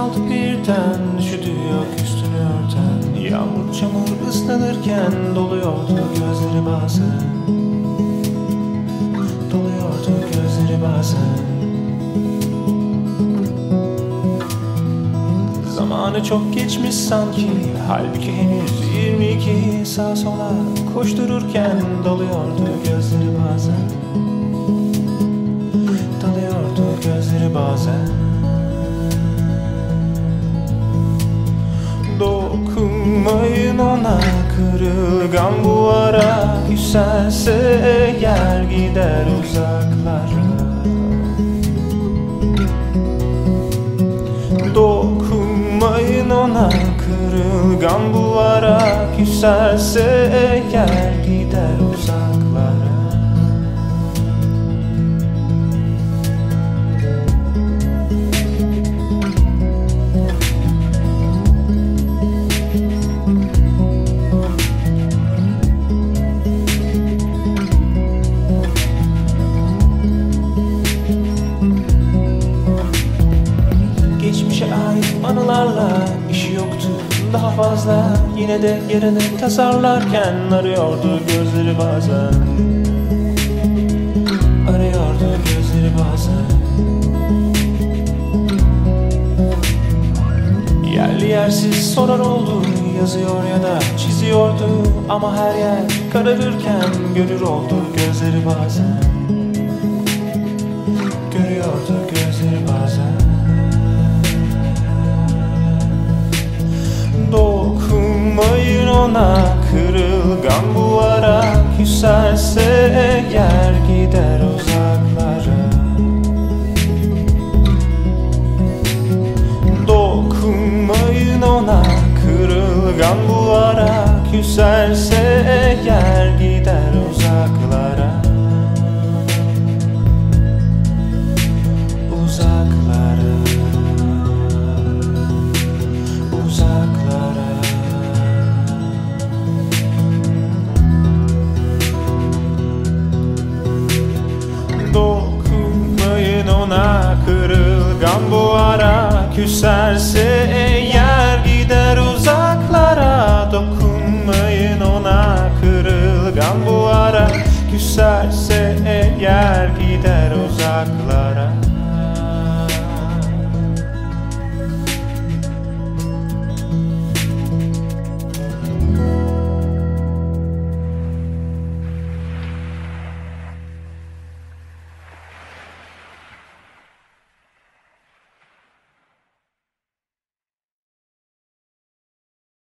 saldı birden Üşüdü yok üstünü örten. Yağmur çamur ıslanırken Doluyordu gözleri bazen. Doluyordu gözleri bazen. Zamanı çok geçmiş sanki Halbuki henüz 22 Sağ sola koştururken Doluyordu gözleri bazen Dokunmayın ona kırılgan bu ara Küselse yer gider uzaklara. Dokunmayın ona kırılgan bu ara Küselse yer gider uzaklara ait anılarla işi yoktu. Daha fazla Yine de yarını tasarlarken arıyordu gözleri bazen. Arıyordu gözleri bazen. Yerli yersiz sorar oldu Yazıyor ya da çiziyordu. Ama her yer kararırken Görür oldu gözleri bazen kırılgan bu ara Küserse yer gider uzaklara. Dokunmayın ona kırılgan bu ara Küserse kırılgan bu ara Küserse yer gider uzaklara Dokunmayın ona. Kırılgan bu ara Küserse yer gider uzaklara